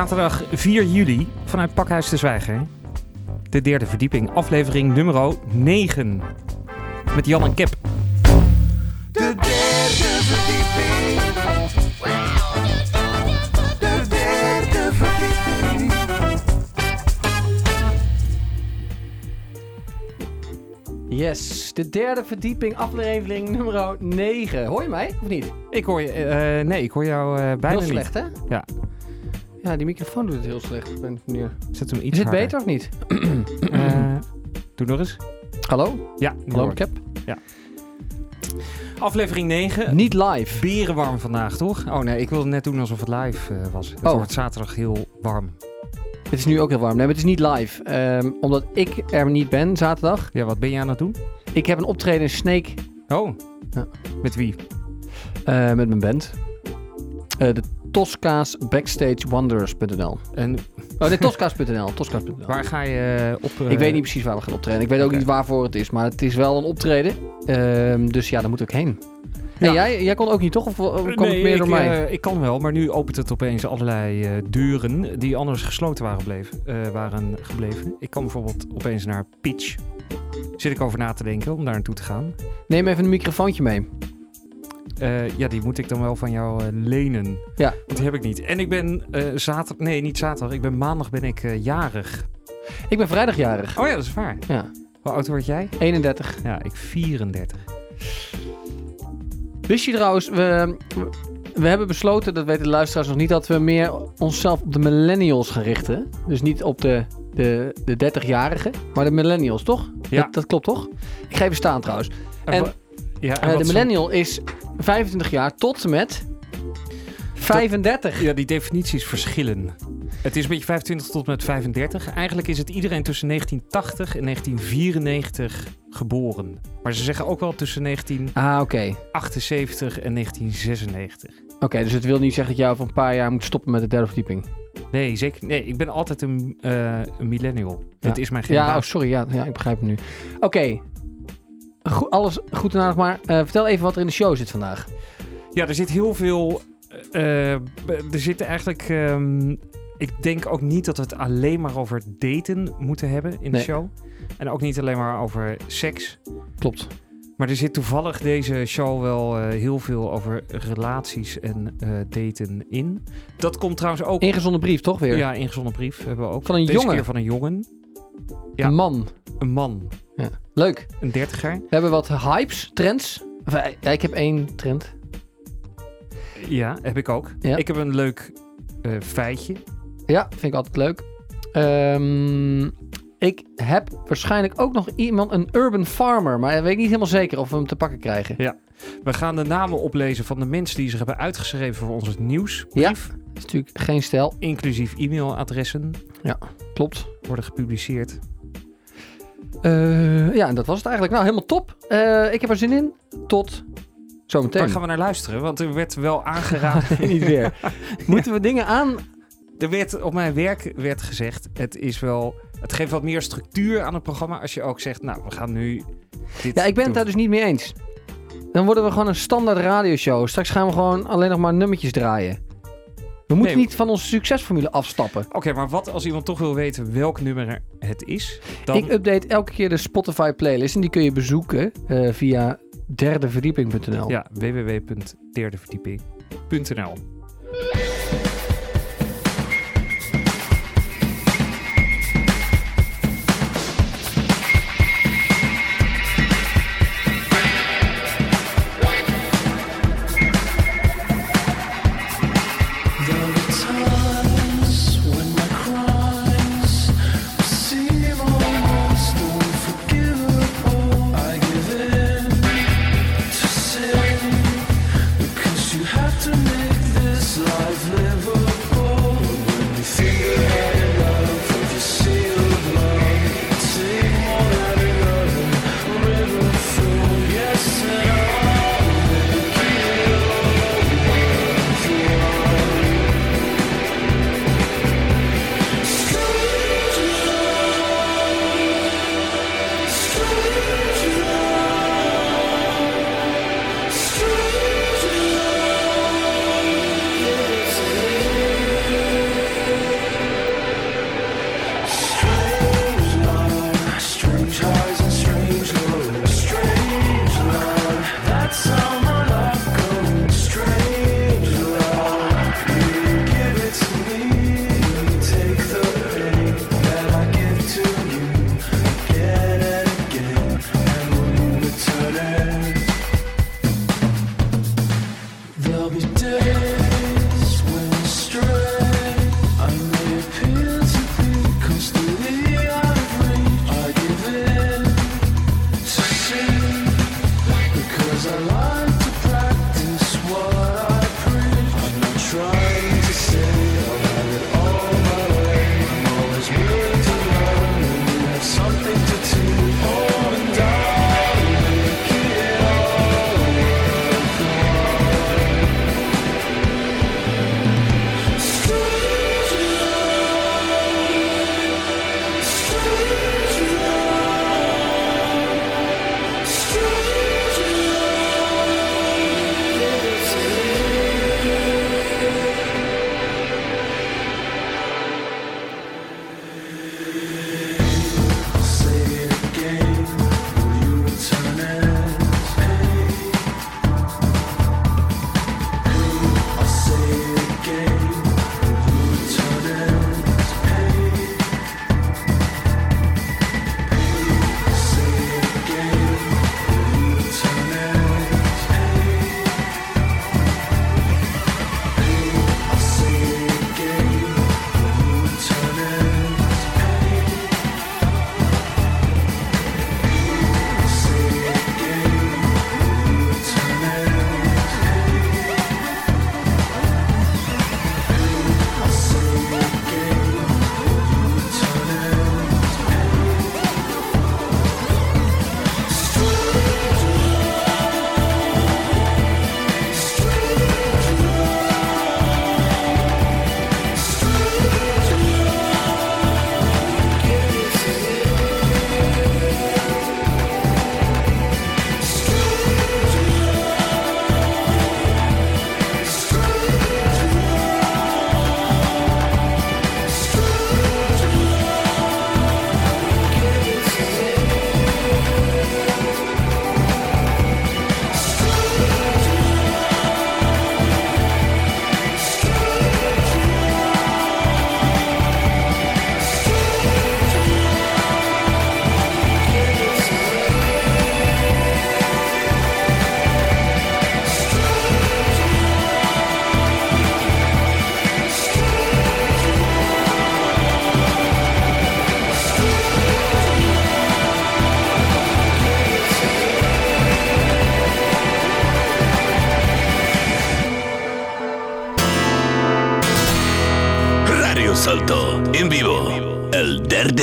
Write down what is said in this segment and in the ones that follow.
Zaterdag 4 juli vanuit Pakhuis de Zwijger. De derde verdieping, aflevering nummer 9. Met Jan en Kep. De derde verdieping. De derde verdieping. Yes, de derde verdieping, aflevering nummer 9. Hoor je mij of niet? Ik hoor je, eh, nee, ik hoor jou eh, bijna Heel niet. slecht, hè? Ja. Ja, die microfoon doet het heel slecht. op een manier. Zet hem iets Is het harder. beter of niet? Eh, doe nog eens. Hallo? Ja, nu Hallo. Cap? Aflevering 9. Niet live. Berenwarm vandaag, toch? Oh nee, ik wilde net doen alsof het live eh, was. Het Oh. wordt zaterdag heel warm. Het is nu ook heel warm. Nee, maar het is niet live. Ehm, omdat ik er niet ben zaterdag. Ja, wat ben je aan het doen? Ik heb een optreden in Snake Oh. Ja. Met wie? eh, met mijn band. Eh, de Tosca's Backstagewonders.nl En Oh nee, Tosca's.nl. Tosca's.nl. waar ga je eh, op? eh, Ik weet niet precies waar we gaan optreden. Ik weet ook niet waarvoor het is, maar het is wel een optreden. Ehm, dus ja, daar moet ik heen. En Ja. jij, jij kon ook niet, toch? Of kwam nee, het meer ik, door mij? eh, ik kan wel, maar nu opent het opeens allerlei eh, deuren die anders gesloten waren gebleven, eh, waren gebleven. Ik kan bijvoorbeeld opeens naar Pitch. Zit ik over na te denken om daar naartoe te gaan. Neem even een microfoontje mee. Eh, ja, die moet ik dan wel van jou eh, lenen. Ja. Want die heb ik niet. En ik ben eh, zaterdag, nee, niet zaterdag. Ik ben maandag ben ik jarig. Ik ben vrijdagjarig. Oh ja, dat is waar. Ja, Hoe oud word jij? 31. Ja, ik 34. Wist je trouwens, we, we hebben besloten, dat weten de luisteraars nog niet, dat we meer onszelf op de millennials gaan richten. Dus niet op de, de, de 30-jarigen, maar de millennials, toch? Ja. Dat, dat klopt toch? Ik ga even staan trouwens. En, ja, en Eh, de millennial is 25 jaar tot en met 35. Ja, die definities verschillen. Het is een beetje 25 tot en met 35. Eigenlijk is het iedereen tussen 1980 en 1994 geboren. Maar ze zeggen ook wel tussen 1978 Ah, en 1996. Oké, dus het wil niet zeggen dat jij over een paar jaar moet stoppen met de derde verdieping. Nee, zeker. Nee, ik ben altijd een, eh, een millennial. Ja. Het is mijn Ja, oh, generatie. sorry. Ja, ja, ik begrijp het nu. Oké. Alles goed en aardig, maar eh, vertel even wat er in de show zit vandaag. Ja, er zit heel veel. eh, er zit eigenlijk. ehm, ik denk ook niet dat we het alleen maar over daten moeten hebben in de show. En ook niet alleen maar over seks. Klopt. Maar er zit toevallig deze show wel eh, heel veel over relaties en daten in. Dat komt trouwens ook. Ingezonden brief, toch weer? Ja, ingezonden brief hebben we ook. Van een Deze jongen. keer van een jongen. ja. Een man. Een man. Leuk. Een dertiger. We hebben wat hypes, trends. Eh, ja, ik heb één trend. Ja, heb ik ook. Ja. Ik heb een leuk eh, feitje. Ja, vind ik altijd leuk. Ehm, ik heb waarschijnlijk ook nog iemand, een urban farmer. Maar ik weet niet helemaal zeker of we hem te pakken krijgen. We gaan de namen oplezen van de mensen die zich hebben uitgeschreven voor onze nieuwsbrief. Ja. Dat is natuurlijk geen stijl. Inclusief e-mailadressen Klopt. worden gepubliceerd. Eh, ja, en dat was het eigenlijk. Nou, helemaal top. Eh, ik heb er zin in. Tot zometeen. Waar gaan we naar luisteren? Want er werd wel aangeraden. niet weer. Moeten we dingen aan... er werd op mijn werk werd gezegd: het is wel. Het geeft wat meer structuur aan het programma als je ook zegt, nou, we gaan nu. Dit Ja, ik ben het daar dus niet mee eens. Dan worden we gewoon een standaard radioshow. Straks gaan we gewoon alleen nog maar nummertjes draaien. We moeten Nee. niet van onze succesformule afstappen. Oké, maar wat als iemand toch wil weten welk nummer het is? Dan... Ik update elke keer de Spotify playlist en die kun je bezoeken eh, via derdeverdieping.nl. Ja, www.derdeverdieping.nl.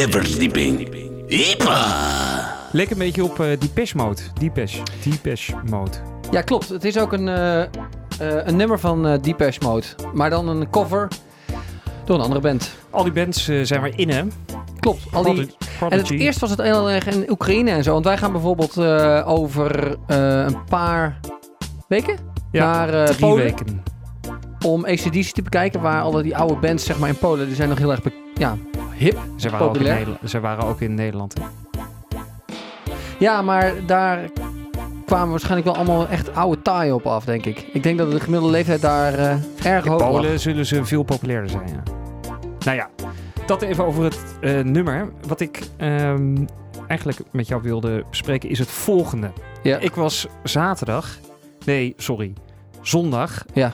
verdieping. ¡Ipa! Leek een beetje op uh, Depeche Mode. Depeche. Depeche Mode. Ja, klopt. Het is ook een, eh, eh, een nummer van uh, Depeche Mode. Maar dan een cover door een andere band. Al die bands eh, zijn weer in, hè? Klopt. Al die... Prodigy. En het eerst was het heel erg in Oekraïne en zo. Want wij gaan bijvoorbeeld eh, over eh, een paar weken Ja, naar Drie Polen. weken. Om ACDC te bekijken. Waar alle die oude bands zeg maar, in Polen, die zijn nog heel erg be- ja, hip. Ze waren, ook in Populair. Nederland, ze waren ook in Nederland. Ja, maar daar kwamen waarschijnlijk wel allemaal echt oude taaien op af, denk ik. Ik denk dat de gemiddelde leeftijd daar eh, erg In hoog lag. Polen zullen ze veel populairder zijn, ja. Nou ja, dat even over het eh, nummer. Wat ik ehm, eigenlijk met jou wilde bespreken is het volgende. Ja. Ik was zaterdag, nee, sorry, zondag, Ja.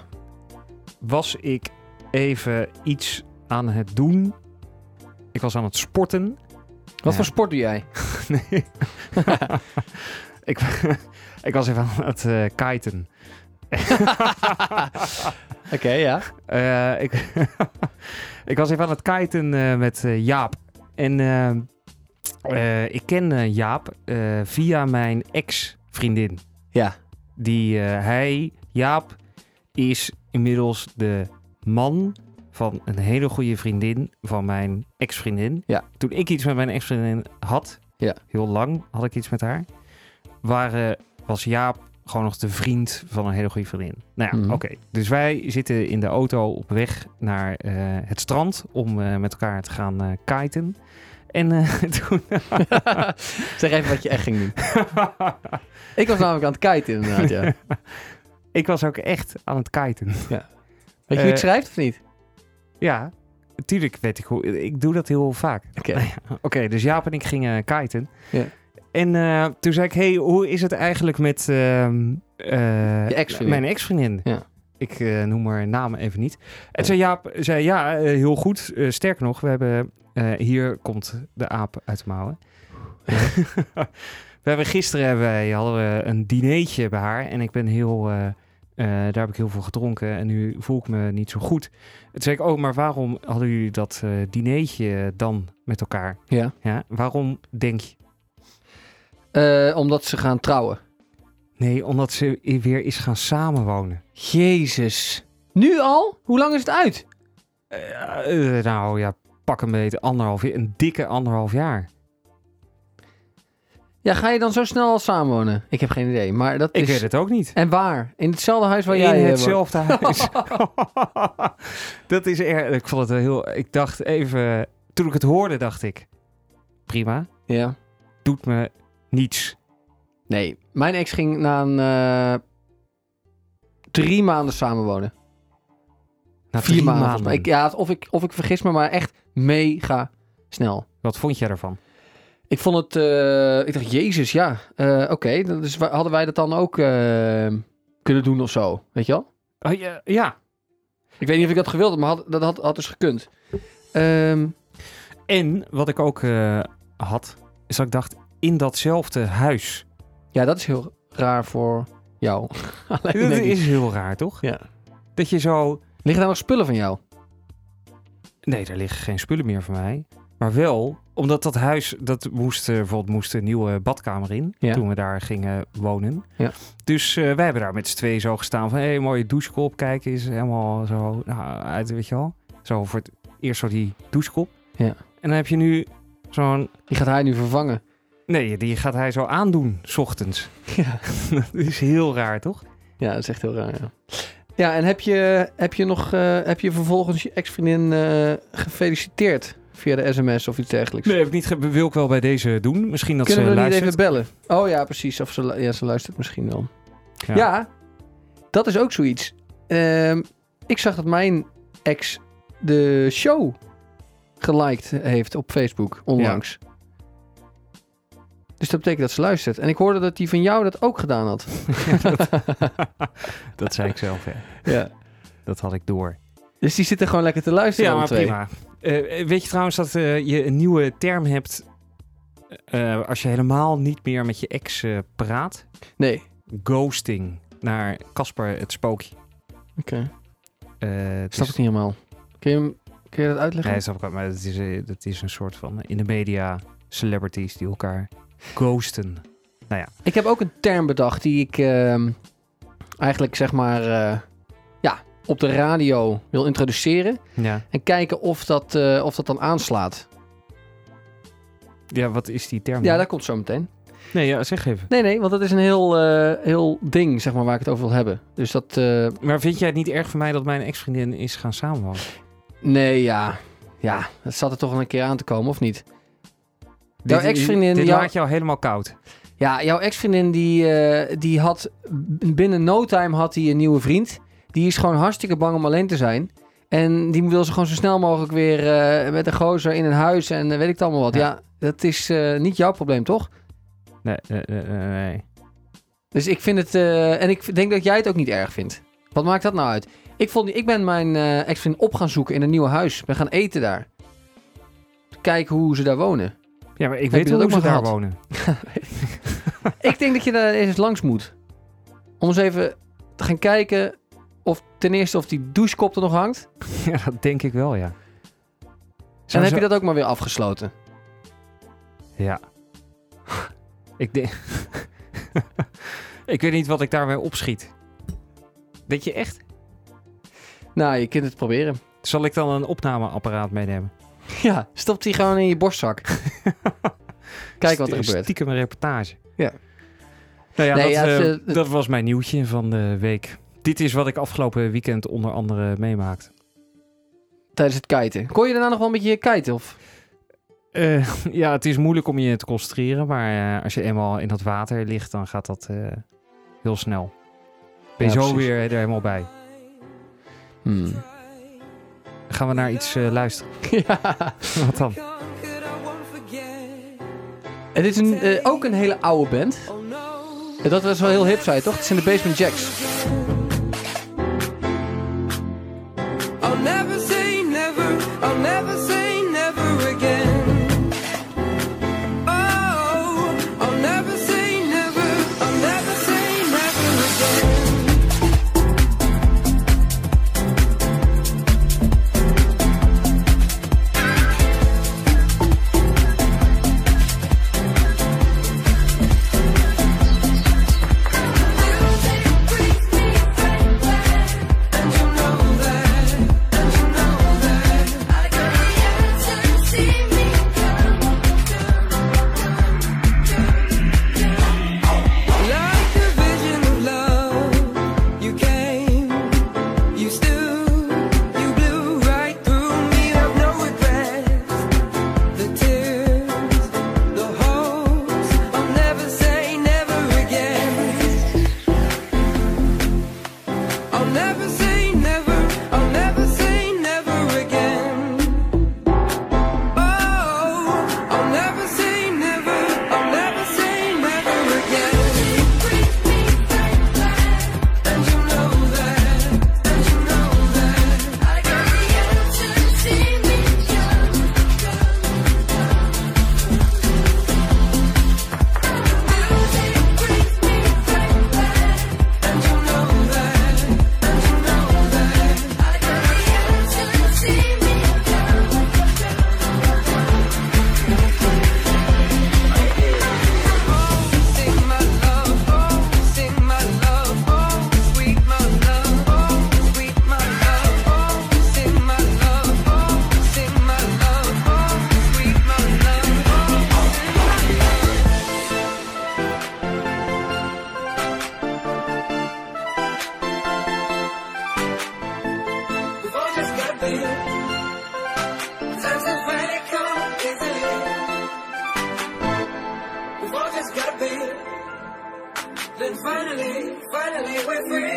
was ik even iets aan het doen. Ik was aan het sporten. Wat Ja. voor sport doe jij? Nee. ik, ik was even aan het eh kiten. Oké, ja. Eh, ik, ik was even aan het kiten eh, met Jaap. En ik ken Jaap via mijn ex-vriendin. Ja. Die hij, Jaap, is inmiddels de man van een hele goede vriendin van mijn ex-vriendin. Ja. Toen ik iets met mijn ex-vriendin had, Ja. heel lang had ik iets met haar, waren, was Jaap gewoon nog de vriend van een hele goede vriendin. Nou ja, Mhm. oké. Dus wij zitten in de auto op weg naar eh, het strand om eh, met elkaar te gaan eh kiten. En toen... zeg even wat je echt ging doen. Ik was namelijk aan het kiten inderdaad, ja. ik was ook echt aan het kiten. Weet je hoe je het schrijft of niet? Ja, natuurlijk weet ik hoe. Ik doe dat heel vaak. Oké. Oké, dus Jaap en ik gingen kiten. Ja. En eh, toen zei ik, hey, hoe is het eigenlijk met ehm, eh, mijn ex-vriendin? Ja. Ik eh, noem haar naam even niet. En zei Jaap, zei ja, heel goed. Sterker nog, we hebben, hier komt de aap uit de mouwen. we hebben gisteren hebben wij, hadden we een dineetje bij haar en ik ben heel, eh, daar heb ik heel veel gedronken en nu voel ik me niet zo goed. Toen zei ik, oh, maar waarom hadden jullie dat dineetje dan met elkaar? Ja. Ja, waarom denk je? Eh, omdat ze gaan trouwen. Nee, omdat ze weer is gaan samenwonen. Jezus. Nu al? Hoe lang is het uit? Nou ja, pak een beetje anderhalf een dikke anderhalf jaar. Ja, ga je dan zo snel al samenwonen? Ik heb geen idee, maar dat Ik is... weet het ook niet. En waar? In hetzelfde huis waar in jij... eh, hetzelfde huis. dat is erg. Ik vond het heel. Ik dacht even. Toen ik het hoorde, dacht ik. Prima. Ja. Doet me niets. Nee, mijn ex ging na een... eh, drie maanden samenwonen. Na Vier maanden. mij. Ik, ja, of ik, of ik vergis me, maar echt mega snel. Wat vond jij ervan? Ik vond het... eh, ik dacht, jezus, ja. eh, Oké, dan dus hadden wij dat dan ook eh, kunnen doen of zo? Weet je wel? Oh, ja, ja. Ik weet niet of ik dat gewild had, maar had, dat had, had dus gekund. Ehm, En wat ik ook had, is dat ik dacht, in datzelfde huis. ja, dat is heel raar voor jou. Alleen, Dat is heel raar, toch? Ja. Dat je zo... Liggen daar nog spullen van jou? Nee, daar liggen geen spullen meer van mij. Maar wel, omdat dat huis, dat moest, eh, bijvoorbeeld moest een nieuwe badkamer in. Ja. Toen we daar gingen wonen. Ja. Dus eh, wij hebben daar met z'n tweeën zo gestaan van... Hé, hey, mooie douchekop, kijk eens. Helemaal zo, nou, uit, weet je wel. Zo voor het eerst zo die douchekop. Ja. En dan heb je nu zo'n... Die gaat hij nu vervangen. Nee, die gaat hij zo aandoen, s ochtends. Ja. dat is heel raar, toch? Ja, dat is echt heel raar, ja. Ja, en heb je, heb je nog, eh, heb je vervolgens je ex-vriendin gefeliciteerd via de sms of iets dergelijks? Nee, heb ik niet wil ik wel bij deze doen. Misschien dat Kunnen ze we niet luistert. even bellen? Oh ja, precies. Of ze, ja, ze luistert misschien wel. Ja. Ja, dat is ook zoiets. Ehm, ik zag dat mijn ex de show geliked heeft op Facebook onlangs. Dus dat betekent dat ze luistert. En ik hoorde dat die van jou dat ook gedaan had. Dat zei ik zelf, ja. ja. Dat had ik door. Dus die zitten gewoon lekker te luisteren. Ja, maar twee. prima. Eh, weet je trouwens dat eh, je een nieuwe term hebt eh, als je helemaal niet meer met je ex praat? Nee. Ghosting naar Casper het spookje. Oké. Eh, het Snap is- ik niet helemaal. Kun je, hem- kun Kun je dat uitleggen? Nee, snap ik wel, maar dat is, dat is een soort van in de media celebrities die elkaar ghosten. Ik heb ook een term bedacht die ik ehm, eigenlijk zeg maar eh, ja, op de radio wil introduceren. Ja. En kijken of dat, eh, of dat dan aanslaat. ja, wat is die term? Ja, dat komt zo meteen. Nee, ja, zeg even. Nee, nee, want dat is een heel, eh, heel ding zeg maar, waar ik het over wil hebben. Dus dat, eh, Maar vind jij het niet erg voor mij dat mijn ex-vriendin is gaan samenwonen? nee, ja. Ja, dat zat er toch wel een keer aan te komen, of niet? Jouw ex-vriendin, Dit jou- laat jou helemaal koud. Ja, jouw ex-vriendin die, die had binnen no time had hij een nieuwe vriend. Die is gewoon hartstikke bang om alleen te zijn. En die wil ze gewoon zo snel mogelijk weer eh, met een gozer in een huis en eh, weet ik het allemaal wat. Ja, Ja. dat is eh, niet jouw probleem, toch? Nee, nee, nee. Dus ik vind het... en ik denk dat jij het ook niet erg vindt. Wat maakt dat nou uit? Ik, vond, ik ben mijn ex-vriendin op gaan zoeken in een nieuw huis. We gaan eten daar. Kijken hoe ze daar wonen. Ja, maar ik weet dat hoe ze daar wonen. ik denk dat je daar eens langs moet. Om eens even te gaan kijken ten eerste of die douchekop er nog hangt. Ja, dat denk ik wel, ja. En heb je dat ook maar weer afgesloten. Ja. ik denk... ik weet niet wat ik daarmee opschiet. Weet je echt? Nou, je kunt het proberen. Zal ik dan een opnameapparaat meenemen? Ja, stop die gewoon in je borstzak. Kijk wat er gebeurt. Stiekem een reportage. Ja. Nou ja, Nee, dat, ja, het, eh, dat was mijn nieuwtje van de week. Dit is wat ik afgelopen weekend onder andere meemaakte. Tijdens het kiten. Kon je daarna nog wel een beetje kiten? Of? Eh, ja, het is moeilijk om je te concentreren, maar eh, als je eenmaal in dat water ligt, dan gaat dat eh, heel snel. Ben je Ja, zo precies. weer er helemaal bij. Hmm. Gaan we naar iets luisteren? ja. Wat dan? En dit is een, eh, ook een hele oude band. En dat was wel heel hip, zei je toch? Het zijn de Basement Jacks. Never say never, I'll never say free.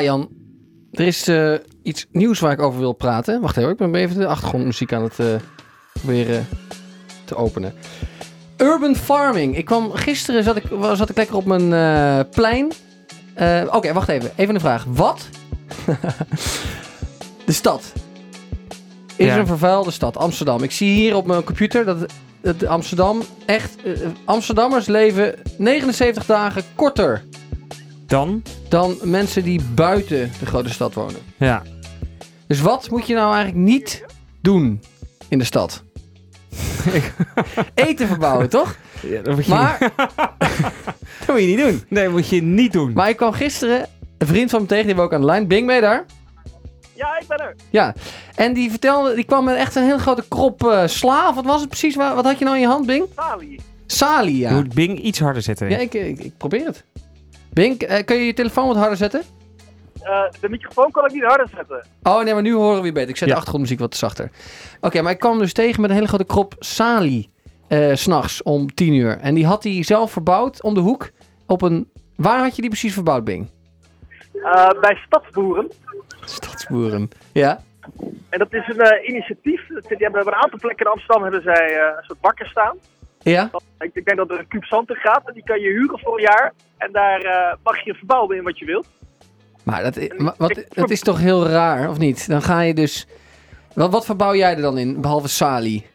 Ja, Jan. Er is eh, iets nieuws waar ik over wil praten. Wacht even, ik ben even de achtergrondmuziek aan het uh, proberen te openen. Urban farming. Ik kwam gisteren, zat ik, zat ik lekker op mijn eh, plein. Eh, Oké, wacht even. Even een vraag. Wat? de stad. Is Ja. een vervuilde stad, Amsterdam. Ik zie hier op mijn computer dat, dat Amsterdam echt... eh, Amsterdammers leven 79 dagen korter Dan? dan mensen die buiten de grote stad wonen. Ja. Dus wat moet je nou eigenlijk niet doen in de stad? Eten verbouwen, toch? Ja, dat moet je, Maar dat moet je niet doen. nee, dat moet je niet doen. Maar ik kwam gisteren een vriend van me tegen, die was ook aan de lijn. Bing, ben je daar? Ja, ik ben er. Ja. En die vertelde, die kwam met echt een hele grote krop eh, sla. Of Wat was het precies? Wa- Wat had je nou in je hand, Bing? Sali. Sali, Je ja. moet Bing iets harder zetten. Ja, ik, ik, ik probeer het. Bing, eh, kun je je telefoon wat harder zetten? Eh, de microfoon kan ik niet harder zetten. Oh nee, maar nu horen we je beter. Ik zet Ja. de achtergrondmuziek wat zachter. Oké, maar ik kwam dus tegen met een hele grote krop sali. eh, s s'nachts om 10 uur. En die had hij zelf verbouwd om de hoek. Op een... Waar had je die precies verbouwd, Bing? Eh, bij Stadsboeren. Stadsboeren. Ja? En dat is een eh, initiatief. Die hebben op een aantal plekken in Amsterdam hebben zij eh, een soort bakken staan. Ja? Ik, ik denk dat er een kuub zand in gaat. En die kan je huren voor een jaar. En daar eh, mag je verbouwen in wat je wilt. Maar dat, i- wa- wat, dat is toch heel raar, of niet? Dan ga je dus... Wat, wat verbouw jij er dan in, behalve sali?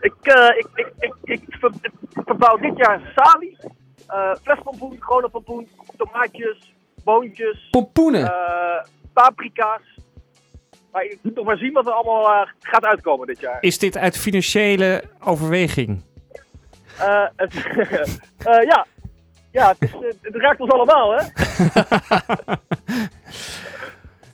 Ik, eh, ik, ik, ik, ik, ver- ik verbouw dit jaar sali. eh flespompoen, gewone pompoen, tomaatjes, boontjes, Pompoenen! eh, paprika's. Maar je moet nog maar zien wat er allemaal gaat uitkomen dit jaar. Is dit uit financiële overweging? Eh, het, eh, ja. Ja, het, is, eh, het raakt ons allemaal, hè?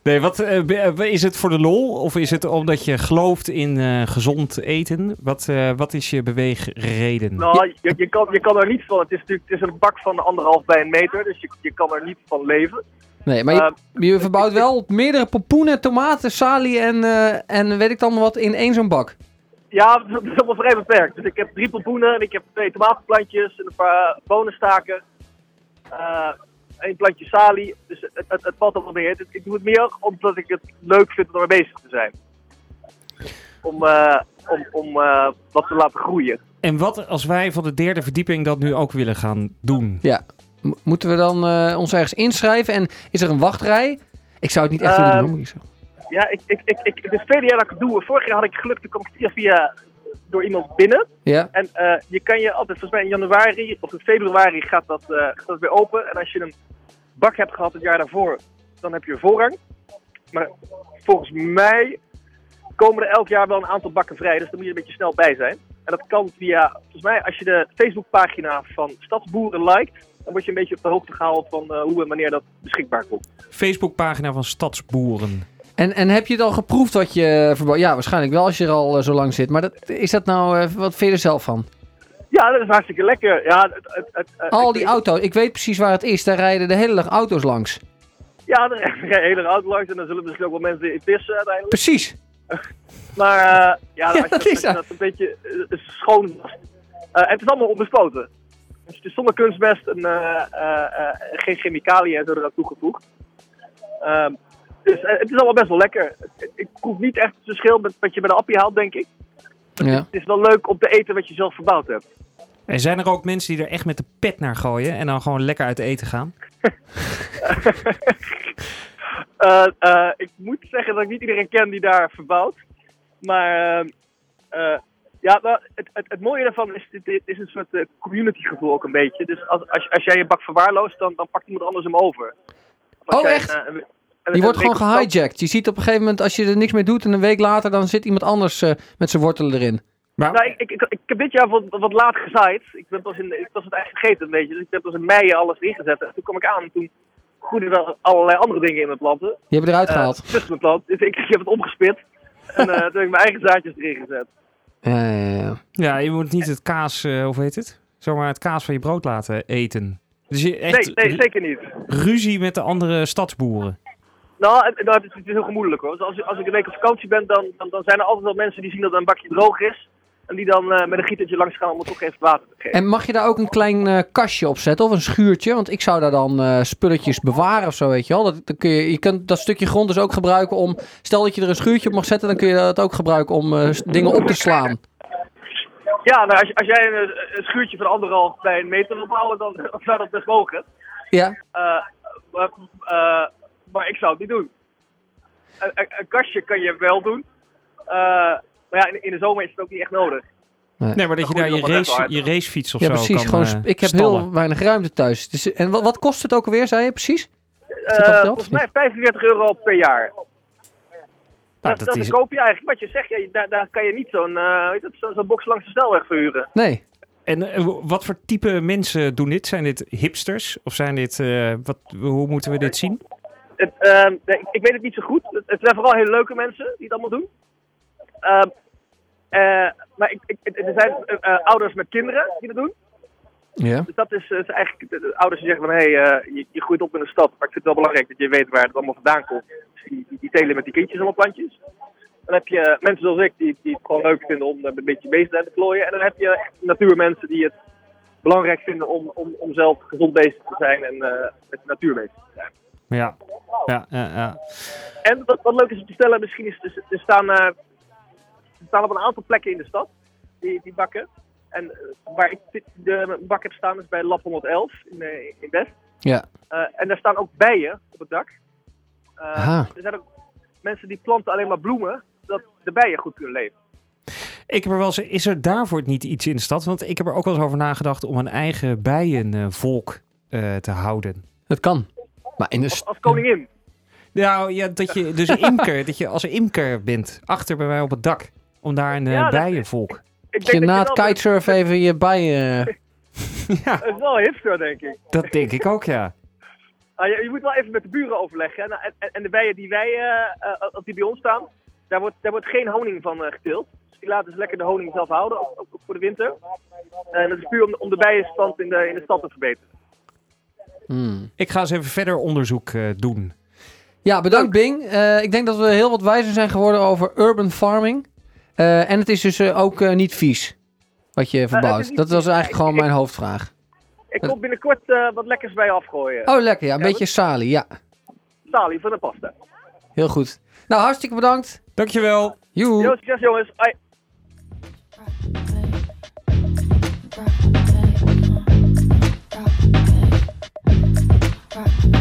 Nee, wat, eh, eh, is het voor de lol? Of is het omdat je gelooft in eh, gezond eten? Wat, eh, wat is je beweegreden? Nou, je, je, kan, je kan er niet van. Het is natuurlijk het is een bak van anderhalf bij een meter, dus je, je kan er niet van leven. Nee, maar je, eh, je verbouwt wel meerdere pompoenen, tomaten, sali en, eh, en weet ik dan wat in één zo'n bak. Ja, het is allemaal vrij beperkt. Dus ik heb drie pompoenen en ik heb twee tomatenplantjes en een paar bonenstaken. Eh een plantje salie. Dus het, het, het valt allemaal mee. Het- Ik doe het meer omdat ik het leuk vind om ermee bezig te zijn. Om, eh, om, om eh, wat te laten groeien. En wat als wij van de derde verdieping dat nu ook willen gaan doen? Ja. M- moeten we dan eh, ons ergens inschrijven en is er een wachtrij? Ik zou het niet echt willen doen. Ja, ik, ik, ik, ik, het is tweede jaar dat ik het doe. Vorig jaar had ik geluk, toen kwam ik via, via door iemand binnen. Ja? En eh, je kan je altijd, volgens mij in januari of in februari gaat dat, eh, gaat dat weer open. En als je een bak hebt gehad het jaar daarvoor, dan heb je voorrang. Maar volgens mij komen er elk jaar wel een aantal bakken vrij. Dus daar moet je een beetje snel bij zijn. En dat kan via, volgens mij, als je de Facebookpagina van Stadsboeren liked, dan word je een beetje op de hoogte gehaald van eh, hoe en wanneer dat beschikbaar komt. Facebookpagina van Stadsboeren. En, en heb je het al geproefd wat je verbouwt? Ja, waarschijnlijk wel als je er al eh, zo lang zit. Maar dat, is dat nou, eh, wat vind je er zelf van? Ja, dat is hartstikke lekker. Ja, het, het, het, Al die auto's, ik weet precies waar het is. Daar rijden de hele dag auto's langs. Ja, er rijden hele auto langs en dan zullen misschien ook wel mensen in pissen uiteindelijk. Precies. Maar eh, ja, dat dat, is dat. dat een beetje schoon en het is allemaal onbespoten. Dus het is zonder kunstmest en geen chemicaliën en zo eraan toegevoegd. Ehm, dus eh, het is allemaal best wel lekker. Ik- proef niet echt het verschil met wat je bij de appie haalt, denk ik. Ja. Het is wel leuk om te eten wat je zelf verbouwd hebt. En zijn er ook mensen die er echt met de pet naar gooien en dan gewoon lekker uit eten gaan? Eh, eh, ik moet zeggen dat ik niet iedereen ken die daar verbouwt. Maar ehm, eh, ja, nou, het, het, het mooie daarvan is, dit, dit is een soort eh, community gevoel ook een beetje. Dus als, als, als jij je bak verwaarloost, dan, dan pakt iemand anders hem over. Als Oh, jij, echt? een- een- Die een wordt gewoon gehijacked. Je ziet op een gegeven moment, als je er niks mee doet en een week later, dan zit iemand anders eh, met zijn wortelen erin. Maar, Nou, ik, ik, ik, ik heb dit jaar wat, wat laat gezaaid. Ik, ben pas in, ik was het eigenlijk vergeten een beetje. Dus ik heb pas in mei alles ingezet. En toen kwam ik aan en toen groeiden er allerlei andere dingen in mijn planten. Die hebben eruit Eh, gehaald. tussen mijn plant. Dus ik, ik heb het omgespit. En eh, toen heb ik mijn eigen zaadjes erin gezet. Ja, ja, ja. ja, je moet niet het kaas, eh hoe heet het? Zomaar het kaas van je brood laten eten. Dus je echt Nee, nee, zeker niet. ruzie met de andere stadsboeren. Nou, het, nou, het, is, het is heel gemoedelijk hoor. Dus als, als ik een week op vakantie ben, dan, dan, dan zijn er altijd wel mensen die zien dat een bakje droog is. En die dan eh, met een gietertje langs gaan om het toch even water te geven. En mag je daar ook een klein eh, kastje op zetten of een schuurtje? Want ik zou daar dan eh, spulletjes bewaren of zo, weet je wel. Dat, dan kun je, je kunt dat stukje grond dus ook gebruiken om... Stel dat je er een schuurtje op mag zetten, dan kun je dat ook gebruiken om dingen op te slaan. Ja, nou, als, als jij een, een schuurtje van anderhalf bij een meter wil bouwen, dan, zou dat best mogen. Ja, maar, eh, maar ik zou het niet doen. Een, een, een kastje kan je wel doen. Eh, maar ja, in, in de zomer is het ook niet echt nodig. Nee, maar dat je Dan daar je, race, je racefiets of ja zo precies. kan Gewoon, eh, ik heb stallen. heel weinig ruimte thuis. Dus, en wat, wat kost het ook alweer, zei je precies? Eh, volgens mij 45 euro per jaar. Nou, dat, dat dat is, koop je eigenlijk. Wat je zegt, ja, daar, daar kan je niet zo'n eh, weet je, zo'n zo'n box langs de snelweg verhuren. Nee. en eh, wat voor type mensen doen dit? Zijn dit hipsters? Of zijn dit... eh, wat, hoe moeten we dit zien? Het, ehm, nee, ik, ik weet het niet zo goed. Het, het zijn vooral hele leuke mensen die het allemaal doen. Ehm, eh, maar ik, ik, er zijn eh, eh, ouders met kinderen die dat doen. Ja. Dus dat is, is eigenlijk de, de ouders die zeggen van hé, hey, je, je groeit op in een stad, maar ik vind het wel belangrijk dat je weet waar het allemaal vandaan komt. Dus die, die, die telen met die kindjes allemaal plantjes. Dan heb je mensen zoals ik die, die het gewoon leuk vinden om een beetje bezig te klooien. En dan heb je echt natuurmensen die het belangrijk vinden om, om, om zelf gezond bezig te zijn en eh, met de natuur bezig te zijn. Ja, ja, ja. ja. En wat, wat leuk is om te stellen, misschien is er, er staan, eh, er staan op een aantal plekken in de stad die, die bakken. En eh, waar ik dit- de bak heb staan is bij Lab 111 in, eh, in West. Ja. Eh, en daar staan ook bijen op het dak. Eh, er zijn ook mensen die planten alleen maar bloemen, zodat de bijen goed kunnen leven. Ik heb er wel eens, is er daarvoor niet iets in de stad? Want ik heb er ook wel eens over nagedacht om een eigen bijenvolk eh te houden. Dat kan. Maar in de... Als, als koningin. Nou ja, dat je dus imker, dat je als imker bent, achter bij mij op het dak. Om daar een eh, Ja, bijenvolk. Ik dat je na het kitesurfen even je bijen... eh, ja, Dat is wel hipster, denk ik. dat denk ik ook, ja. Ah, je, je moet wel even met de buren overleggen. Nou, en, en, de bijen die wij, als die bij ons staan, daar wordt, daar wordt geen honing van eh, geteeld. Dus die laten ze lekker de honing zelf houden, ook, ook voor de winter. En dat is puur om, om de bijenstand in de, in de stad te verbeteren. Hmm. Ik ga eens even verder onderzoek eh, doen. Ja, bedankt Bing. Eh, ik denk dat we heel wat wijzer zijn geworden over urban farming. Eh, en het is dus ook eh, niet vies wat je verbouwt. dat was eigenlijk gewoon mijn hoofdvraag. Ik kom binnenkort wat lekkers bij je afgooien. Oh, lekker. Ja, een Ja, beetje salie. Ja, Sali van de pasta. heel goed. Nou, hartstikke bedankt. Dankjewel. Joe. Yo, succes jongens. crack.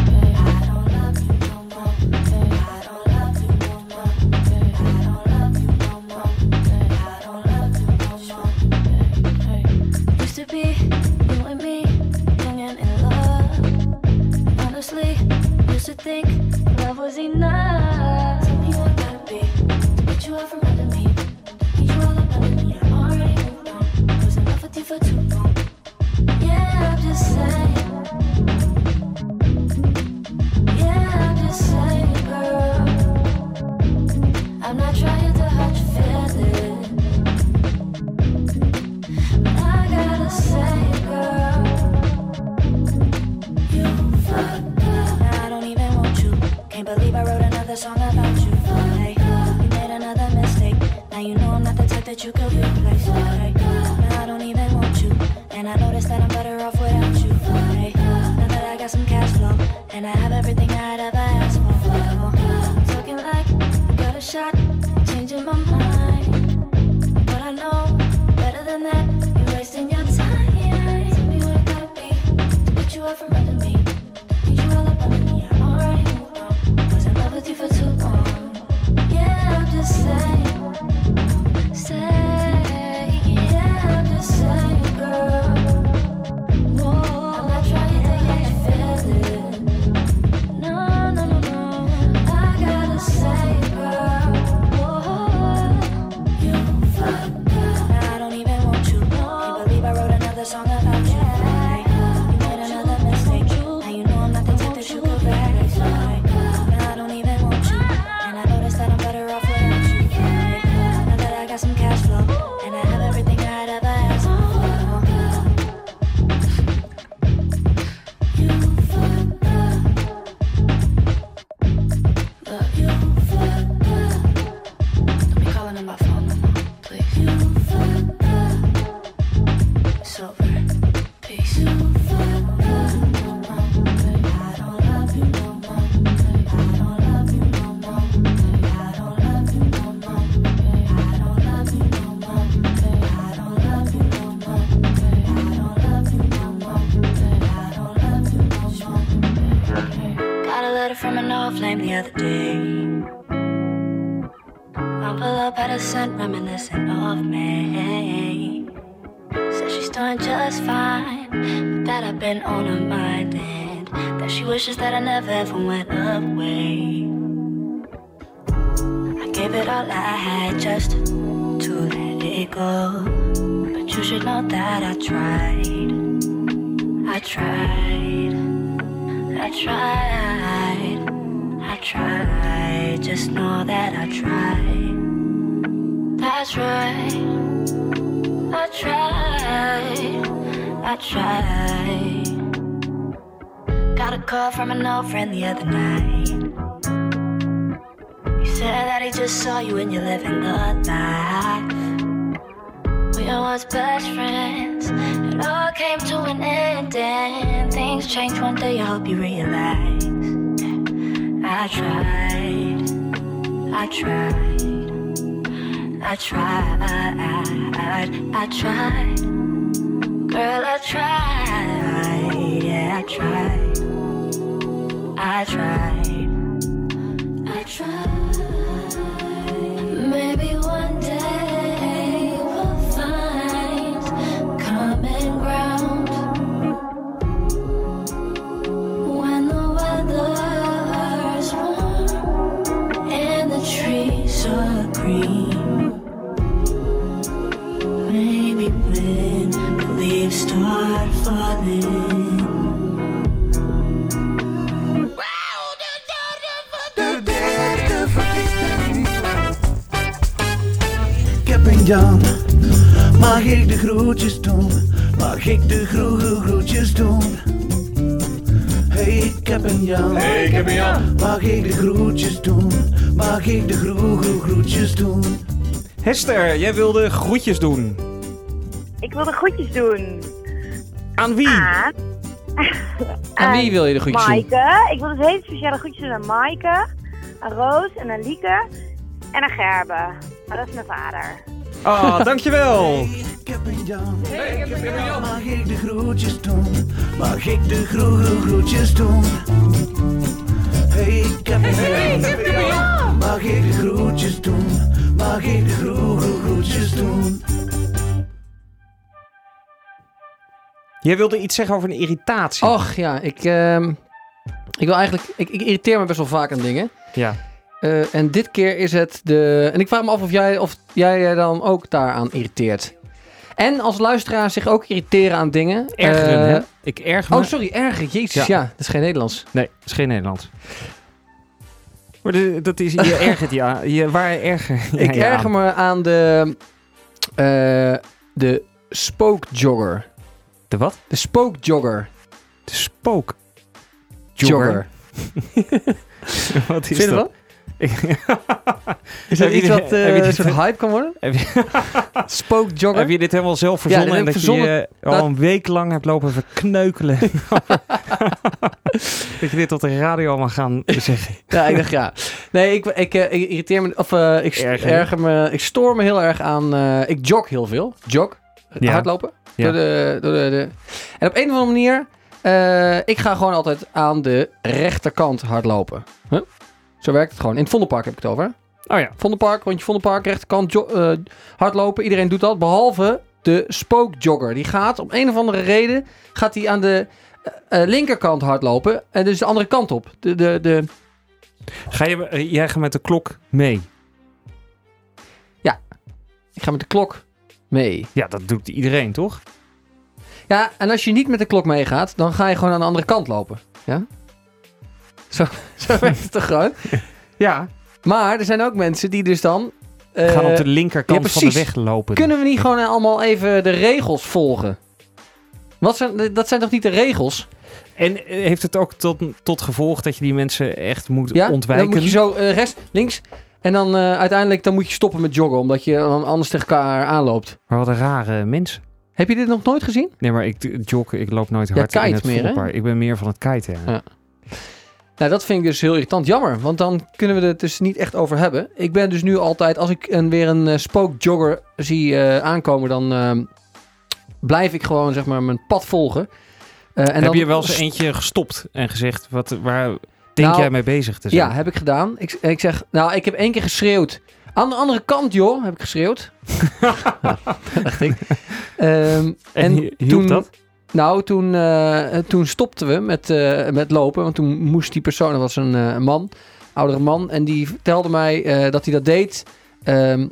Call from an old friend the other night. He said that he just saw you and you're living the life. We were once best friends. It all came to an end and things changed one day. I hope you realize. I tried. I tried. I tried. I tried. Girl, I tried. Yeah, I tried. I tried. I tried. Jan. Mag ik de groetjes doen? Mag ik de groe groe groetjes doen? Hey, ik heb een Jan. Hey, ik heb een Jan. Mag ik de groetjes doen? Mag ik de groe groe groetjes doen? Hester, jij wilde groetjes doen. Ik wil de groetjes doen. Aan wie? Aan... Aan wie wil je de groetjes doen? Maaike. Ik wil dus hele speciale groetjes doen aan Maaike, aan Roos en aan Lieke en aan Gerben. Maar dat is mijn vader. Ah, dankjewel. Ik heb een Jan. Hey, ik heb een Jan. Mag ik de groetjes doen? Mag ik de groe groe groetjes doen? Hey, ik heb een Jan. Mag ik de groetjes doen? Mag ik de groe groe groetjes doen? Jij wilde iets zeggen over een irritatie. Och ja, ik, ehm, ik wil eigenlijk. Ik, ik irriteer me best wel vaak aan dingen. Ja. Eh, en dit keer is het de. En ik vraag me af of jij, of jij je dan ook daaraan irriteert. En als luisteraar zich ook irriteren aan dingen. Ergeren, Eh, hè? Ik erger me. Oh, sorry, erger. Jezus, ja. Ja. dat is geen Nederlands. Nee, dat is geen Nederlands. Maar de- dat is, je ergert je aan. Je, waar erger ik erger aan? me aan de. eh de spookjogger. De wat? De spookjogger. De spook. Jogger. wat is Vind je dat? Is dat iets wat je een soort hype kan worden? Spookjogger? heb je dit helemaal zelf verzonnen en dat verzonnen. je al een week lang hebt lopen verkneukelen? dat je dit op de radio allemaal gaan zeggen. Ja, ik dacht ja. Nee, ik, ik, eh, ik irriteer me, of eh, ik Erger. erger me, ik stoor me heel erg aan, ik jog heel veel. Jog, Ja. hardlopen. Ja. Door de, door de, de. En op een of andere manier, ik ga gewoon altijd aan de rechterkant hardlopen. Huh? Zo werkt het gewoon. In het Vondelpark heb ik het over. Oh ja. Vondelpark, rondje Vondelpark, rechterkant eh, hardlopen. Iedereen doet dat, behalve de spookjogger. Die gaat, om een of andere reden, gaat hij aan de eh, eh, linkerkant hardlopen. En dus de andere kant op. De, de, de, Ga je, jij gaat met de klok mee? ik ga met de klok mee. Ja, dat doet iedereen, toch? Ja, en als je niet met de klok meegaat, dan ga je gewoon aan de andere kant lopen. Ja? Zo, zo werkt het toch gewoon? Ja. Maar er zijn ook mensen die dus dan... eh, gaan op de linkerkant ja, van de weg lopen. Kunnen we niet gewoon allemaal even de regels volgen? Wat zijn, dat zijn toch niet de regels? En eh, heeft het ook tot, tot gevolg dat je die mensen echt moet Ja? ontwijken? Dan moet je zo eh, rechts, links... En dan eh, uiteindelijk dan moet je stoppen met joggen, omdat je dan anders tegen elkaar aanloopt. Maar wat een rare mensen. Heb je dit nog nooit gezien? Nee, maar ik jog, ik loop nooit hard in het meer. Ik ben meer van het kiten. Ja. Nou, dat vind ik dus heel irritant. Jammer, want dan kunnen we het dus niet echt over hebben. Ik ben dus nu altijd, als ik een, weer een eh, spookjogger zie eh, aankomen, dan ehm, blijf ik gewoon zeg maar mijn pad volgen. Eh, en Heb dan je wel eens eentje gestopt en gezegd, wat, waar, Denk Nou, jij mee bezig te zijn? Ja, heb ik gedaan. Ik, ik zeg, nou, ik heb één keer geschreeuwd. Aan de andere kant, joh, heb ik geschreeuwd. Ja, dacht ik. Ehm, En hielp toen, dat? Nou, toen, eh, toen stopten we met, eh, met lopen. Want toen moest die persoon, dat was een eh, man, oudere man. En die vertelde mij dat hij dat deed. ehm,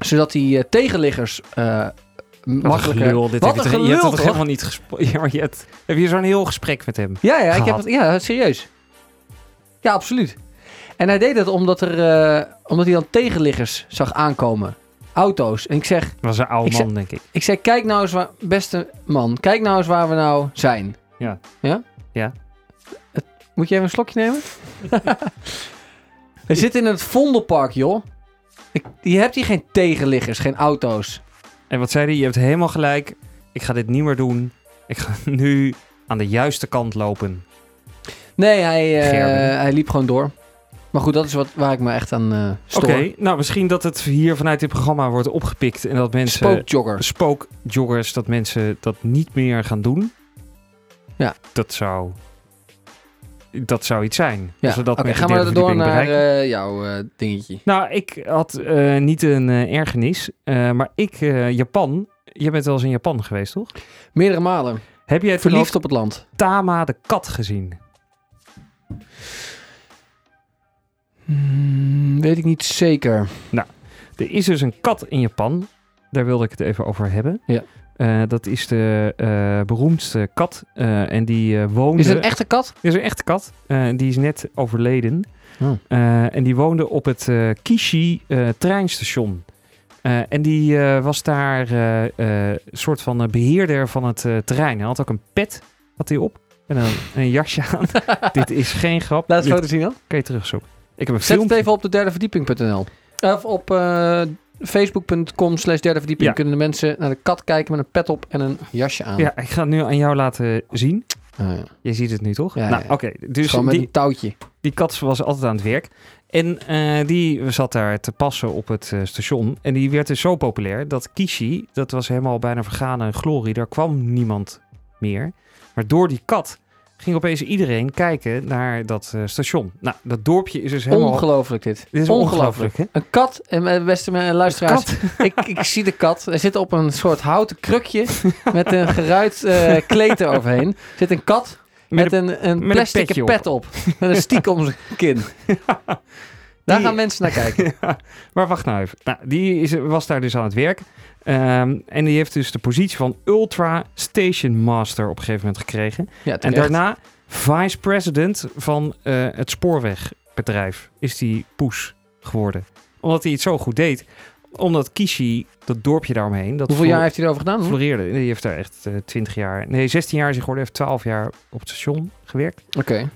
zodat hij tegenliggers eh Wat een makkelijker... gelul, dit Wat heb je een toch- je hebt dat toch? helemaal niet gesproken? Ja, maar je hebt, heb je zo'n heel gesprek met hem? Ja, ja, ik heb het, ja, serieus. Ja, absoluut. En hij deed het omdat, er, omdat hij dan tegenliggers zag aankomen. Auto's. En ik zeg, Dat was een oude zeg- man, denk ik. ik zeg, kijk nou eens, waar, beste man, kijk nou eens waar we nou zijn. Ja. Ja? Ja. Het- moet je even een slokje nemen? we zitten in het Vondelpark, joh. Ik, je hebt hier geen tegenliggers, geen auto's. En wat zei hij? Je hebt helemaal gelijk. Ik ga dit niet meer doen. Ik ga nu aan de juiste kant lopen. Nee, hij, eh, hij liep gewoon door. Maar goed, dat is wat, waar ik me echt aan eh stoor. Oké, nou misschien dat het hier vanuit dit programma wordt opgepikt. En dat mensen... Spookjoggers. spookjoggers, dat mensen dat niet meer gaan doen. Ja. Dat zou... Dat zou iets zijn. Ja, Als we dat gaan we door naar eh, jouw eh, dingetje. Nou, ik had niet een ergernis. maar ik, Japan... Je bent wel eens in Japan geweest, toch? Meerdere malen. Heb jij het Verliefd op het land. Tama de kat gezien? Hmm, weet ik niet zeker. Er is dus een kat in Japan. Daar wilde ik het even over hebben. Ja. Eh, dat is de eh, beroemdste kat. eh, en die woonde... Is het een echte kat? Is een echte kat. Die is net overleden. Oh. En die woonde op het Kishi treinstation. En die was daar een soort van eh, beheerder van het terrein. Hij had ook een pet had hij op. En een, een jasje aan. Dit is geen grap. Laat het foto zien dan. kan je terugzoeken. Ik heb een Zet het filmpje. even op de derdeverdieping.nl. Of op eh, facebook.com slash derde verdieping Ja. kunnen de mensen naar de kat kijken met een pet op en een jasje aan. Ja, ik ga het nu aan jou laten zien. Ah, ja. Je ziet het nu toch? Ja, nou, oké. Dus Gewoon met die, een touwtje. die kat was altijd aan het werk. En eh, die zat daar te passen op het eh, station. En die werd dus zo populair dat Kishi, dat was helemaal bijna vergane glorie. Daar kwam niemand meer. Maar door die kat ging opeens iedereen kijken naar dat eh, station. Nou, dat dorpje is dus helemaal... Ongelooflijk dit. Dit is ongelooflijk, hè? Een kat, en mijn beste eh, luisteraars, ik, ik zie de kat. Hij zit op een soort houten krukje met een geruit eh, kleed eroverheen. zit een kat met, een, een met een plastic petje op. pet op. Met een stiek om zijn kin. Daar Die- gaan mensen naar kijken. Ja, maar wacht nou even. Nou, die is, was daar dus aan het werk. Ehm, en die heeft dus de positie van Ultra Station Master op een gegeven moment gekregen. Ja, En daarna vice president van eh, het spoorwegbedrijf is die poes geworden. Omdat hij het zo goed deed. Omdat Kishi, dat dorpje daaromheen, dat Hoeveel jaar heeft hij erover gedaan? hoor? floreerde. Die heeft daar echt eh 20 jaar, nee 16 jaar is hij geworden. Heeft 12 jaar op het station gewerkt. Oké.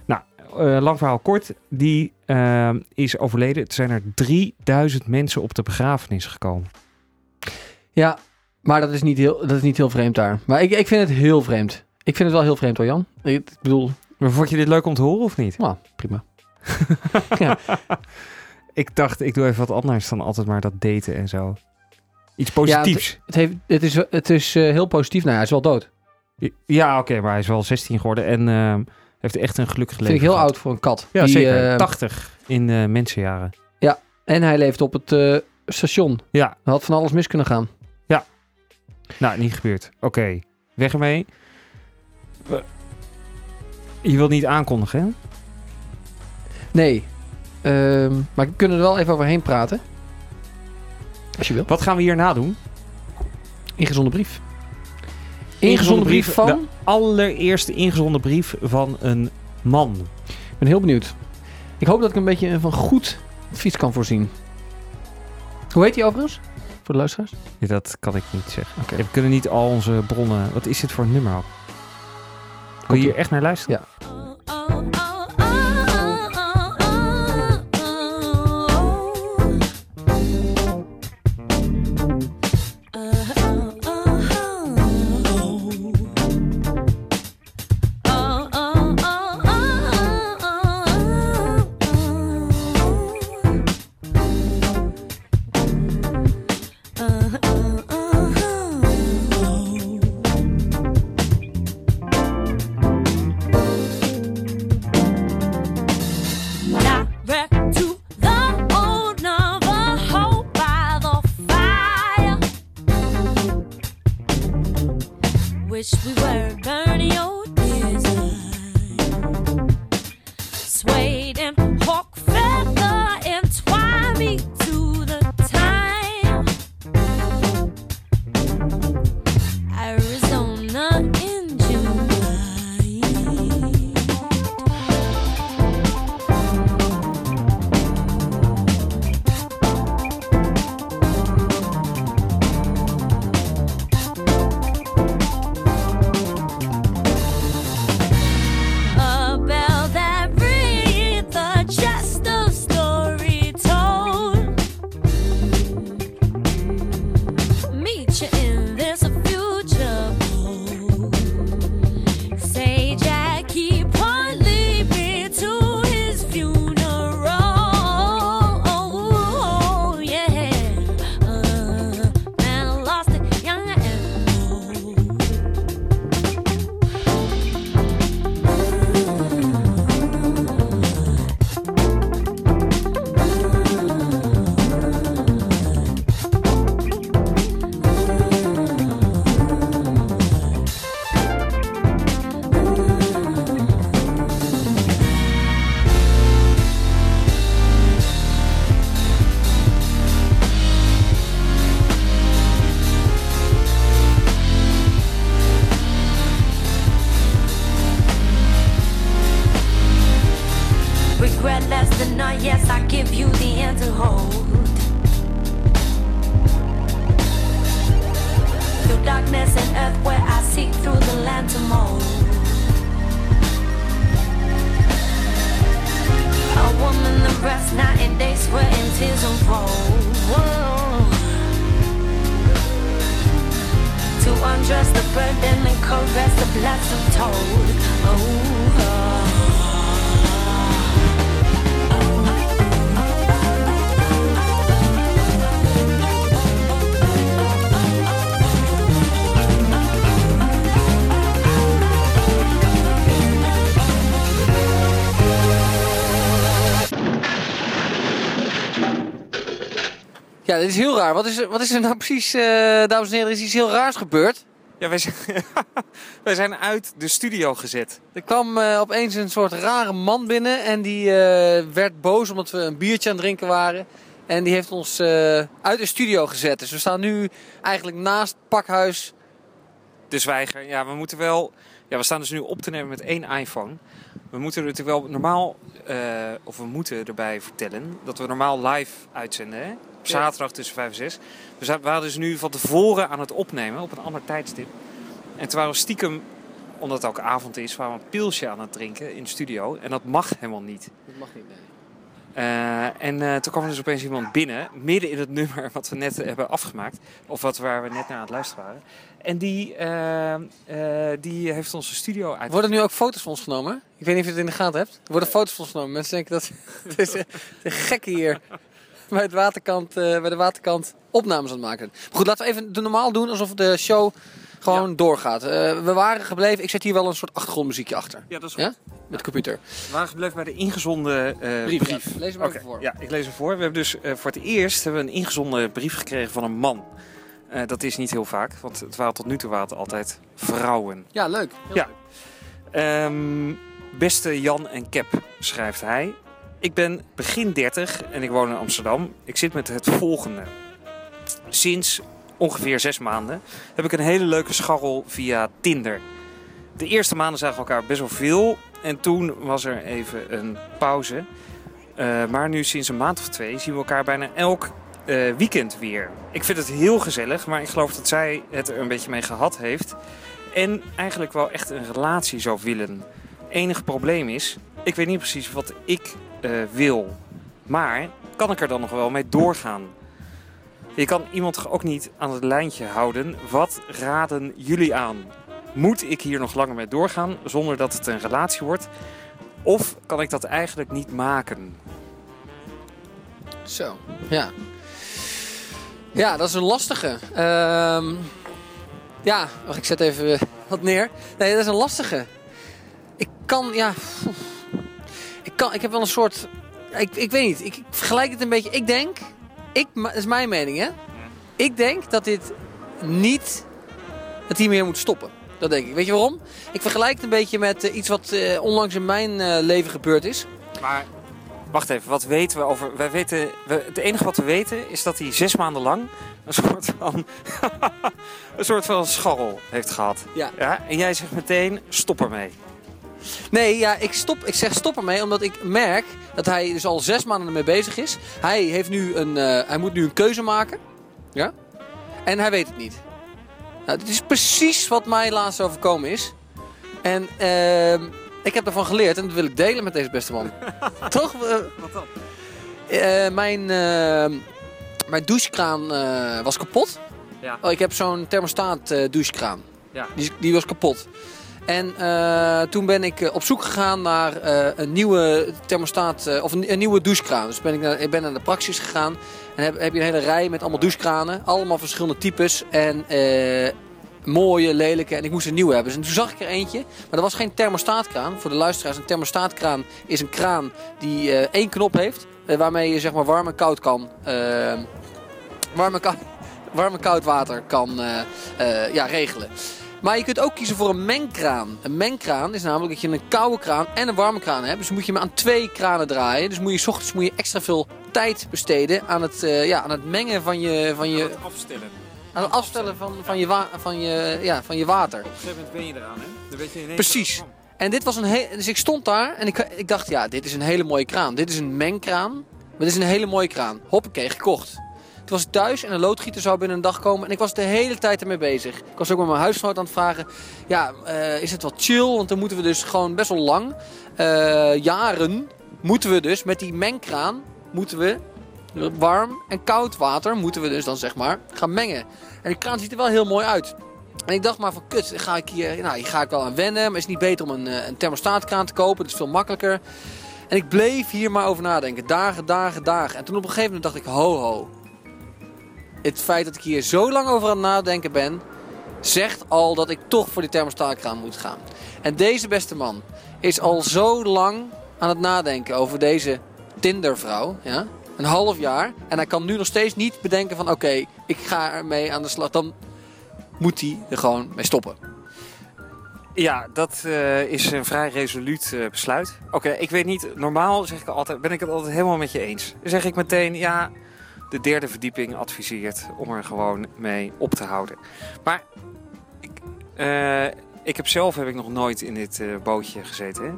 Eh, lang verhaal kort, die eh, is overleden. Het zijn er 3000 mensen op de begrafenis gekomen. Ja, maar dat is, niet heel, dat is niet heel vreemd daar. Maar ik, ik vind het heel vreemd. Ik vind het wel heel vreemd hoor, Jan. Ik, bedoel, Maar vond je dit leuk om te horen of niet? nou, prima. Ik dacht, ik doe even wat anders dan altijd maar dat daten en zo. Iets positiefs. Het, heeft, het is, het is eh, heel positief. Nou, hij is wel dood. Ja, oké, maar hij is wel 16 geworden en ehm, heeft echt een gelukkig leven Vind ik heel gehad. oud voor een kat. Ja, Die, zeker. eh, 80 in eh, mensenjaren. en hij leeft op het eh, station. Ja, had van alles mis kunnen gaan. nou, niet gebeurd. Oké, weg ermee. Eh, Je wilt niet aankondigen, hè? Nee. Ehm, maar we kunnen er wel even overheen praten. Als je wil. Wat gaan we hierna doen? Ingezonde brief. Ingezonde brief van... De allereerste ingezonden brief van een man. Ik ben heel benieuwd. Ik hoop dat ik een beetje van goed advies kan voorzien. Hoe heet hij overigens? Voor de luisteraars? Ja, dat kan ik niet zeggen. Oké. We kunnen niet al onze bronnen... Wat is dit voor een nummer ook? Wil je hier echt naar luisteren? Ja. Ja, dit is heel raar. Wat is er, wat is er nou precies, eh, dames en heren? Er is iets heel raars gebeurd. Ja, wij zijn, wij zijn uit de studio gezet. Er kwam eh, opeens een soort rare man binnen en die eh, werd boos omdat we een biertje aan het drinken waren. En die heeft ons uit de studio gezet. Dus we staan nu eigenlijk naast pakhuis. De zwijger. Ja, we moeten wel... Ja, we staan dus nu op te nemen met één iPhone. We moeten er natuurlijk wel normaal... of we moeten erbij vertellen... dat we normaal live uitzenden, hè? Op zaterdag tussen 5 en 6. We zijn- we waren dus nu van tevoren aan het opnemen op een ander tijdstip. En toen waren we stiekem, omdat het ook avond is, waren we een pilsje aan het drinken in de studio. En dat mag helemaal niet. Dat mag niet, nee. Eh, en eh, toen kwam er dus opeens iemand binnen, midden in het nummer wat we net hebben afgemaakt. Of wat waar we net naar aan het luisteren waren. En die, eh, eh, die heeft onze studio uit. Worden nu ook foto's van ons genomen? Ik weet niet of je het in de gaten hebt. Er worden foto's van ons genomen. Mensen denken dat het is een, een gekke hier bij, het waterkant, eh, bij de waterkant opnames aan het maken. Maar goed, laten we even de normaal doen alsof de show gewoon doorgaat. Eh, we waren gebleven. Ik zet hier wel een soort achtergrondmuziekje achter. Ja, dat is Ja? goed. Met de computer. We waren gebleven bij de ingezonden eh, Brief, brief. ja. Lees hem maar even voor. Ja, ik lees hem voor. We hebben dus voor het eerst hebben we een ingezonden brief gekregen van een man. Dat is niet heel vaak, want het waren tot nu toe waren het altijd vrouwen. Ja, leuk. Heel Ja. leuk. Ehm, beste Jan en Cap, schrijft hij. Ik ben begin 30 en ik woon in Amsterdam. Ik zit met het volgende. Sinds ongeveer zes maanden heb ik een hele leuke scharrel via Tinder. De eerste maanden zagen we elkaar best wel veel. En toen was er even een pauze. Eh, maar nu sinds een maand of twee zien we elkaar bijna elk eh, weekend weer. Ik vind het heel gezellig, maar ik geloof dat zij het er een beetje mee gehad heeft. En eigenlijk wel echt een relatie zou willen. Enige probleem is, ik weet niet precies wat ik eh, wil. Maar kan ik er dan nog wel mee doorgaan? Je kan iemand ook niet aan het lijntje houden. Wat raden jullie aan? Moet ik hier nog langer mee doorgaan zonder dat het een relatie wordt? Of kan ik dat eigenlijk niet maken? Zo, ja. Ja, dat is een lastige. Ehm, ja, wacht, ik zet even wat neer. Nee, dat is een lastige. Ik kan, ja... Ik, kan, ik heb wel een soort... Ik, ik weet niet, ik, ik vergelijk het een beetje. Ik denk, ik, dat is mijn mening hè. Ik denk dat dit niet, dat hij meer moet stoppen. Dat denk ik. Weet je waarom? Ik vergelijk het een beetje met eh, iets wat eh, onlangs in mijn eh, leven gebeurd is. Maar wacht even, wat weten we over... Wij weten, we, het enige wat we weten is dat hij zes maanden lang een soort van, een soort van scharrel heeft gehad. Ja. ja. En jij zegt meteen, stop ermee. Nee, ja, ik, stop, ik zeg stop ermee omdat ik merk dat hij dus al zes maanden ermee bezig is. Hij, heeft nu een, eh, hij moet nu een keuze maken. Ja? En hij weet het niet. Nou, dit is precies wat mij laatst overkomen is. En ehm, ik heb ervan geleerd en dat wil ik delen met deze beste man. Toch? Eh, Wat dan? eh, mijn, eh, mijn douchekraan was kapot. Ja. Oh, ik heb zo'n thermostaat douchekraan. Ja. Die, die was kapot. En eh, toen ben ik eh, op zoek gegaan naar eh, een nieuwe thermostaat, of een, nieuwe douchekraan. Dus ben ik, naar, ik ben naar de praxis gegaan. En heb, heb je een hele rij met allemaal douchekranen. Allemaal verschillende types. En mooie, lelijke. En ik moest een nieuwe hebben. Dus en toen zag ik er eentje. Maar dat was geen thermostaatkraan. Voor de luisteraars, een thermostaatkraan is een kraan die één knop heeft. waarmee je zeg maar warm en koud kan. warm, en warm en koud water kan ja, regelen. Maar je kunt ook kiezen voor een mengkraan. Een mengkraan is namelijk dat je een koude kraan en een warme kraan hebt. Dus moet je maar aan twee kranen draaien. Dus moet je 's ochtends moet je extra veel tijd besteden aan het, eh, ja, aan het mengen van je, van je, afstellen. aan het afstellen van, van, je, wa- van, je, ja, van je water. Op een gegeven moment ben je eraan, hè? Dan weet je ineens Precies. En dit was een hele... Dus ik stond daar en ik, ik dacht, ja, dit is een hele mooie kraan. Dit is een mengkraan. Maar dit is een hele mooie kraan. Hoppakee, gekocht. Toen was thuis en een loodgieter zou binnen een dag komen. En ik was de hele tijd ermee bezig. Ik was ook met mijn huisgenoot aan het vragen. Ja, eh, is het wel chill? Want dan moeten we dus gewoon best wel lang, eh, jaren, moeten we dus met die mengkraan, moeten we warm en koud water, moeten we dus dan zeg maar gaan mengen. En die kraan ziet er wel heel mooi uit. En ik dacht maar van kut, ga ik hier, nou, hier ga ik wel aan wennen. Maar is het niet beter om een, eh, een thermostaatkraan te kopen? Dat is veel makkelijker. En ik bleef hier maar over nadenken. Dagen, dagen, dagen. En toen op een gegeven moment dacht ik, ho ho. Het feit dat ik hier zo lang over aan het nadenken ben, zegt al dat ik toch voor die thermostaatkraan moet gaan. En deze beste man is al zo lang aan het nadenken over deze Tindervrouw. Ja? Een half jaar. En hij kan nu nog steeds niet bedenken van oké, ik ga ermee aan de slag. Dan moet hij er gewoon mee stoppen. Ja, dat eh, is een vrij resoluut eh, besluit. Oké, ik weet niet, normaal zeg ik altijd, ben ik het altijd helemaal met je eens. Dan zeg ik meteen, ja, de derde verdieping adviseert om er gewoon mee op te houden. Maar ik, eh, ik heb zelf heb ik nog nooit in dit eh, bootje gezeten. Hè?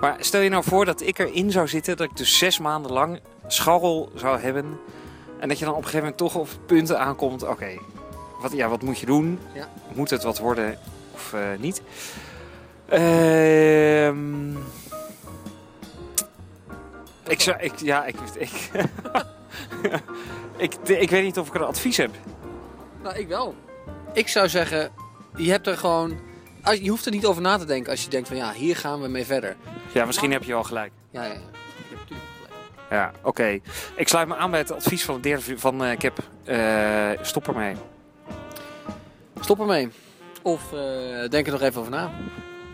Maar stel je nou voor dat ik erin zou zitten, dat ik dus zes maanden lang scharrel zou hebben. En dat je dan op een gegeven moment toch op punten aankomt, oké, wat, ja, wat moet je doen? Ja. Moet het wat worden of eh, niet? Ehm ik zou, ik, ja, ik, ik, ik, ik weet niet of ik een advies heb. Nou, ik wel. Ik zou zeggen, je hebt er gewoon... als- Je hoeft er niet over na te denken als je denkt van ja, hier gaan we mee verder. Ja, misschien heb je wel gelijk. Ja, ja, ja. Je hebt gelijk. Ja, oké. Ik sluit me aan bij het advies van de van eh Kip. Eh, stop ermee. Stop ermee. Of eh, denk er nog even over na.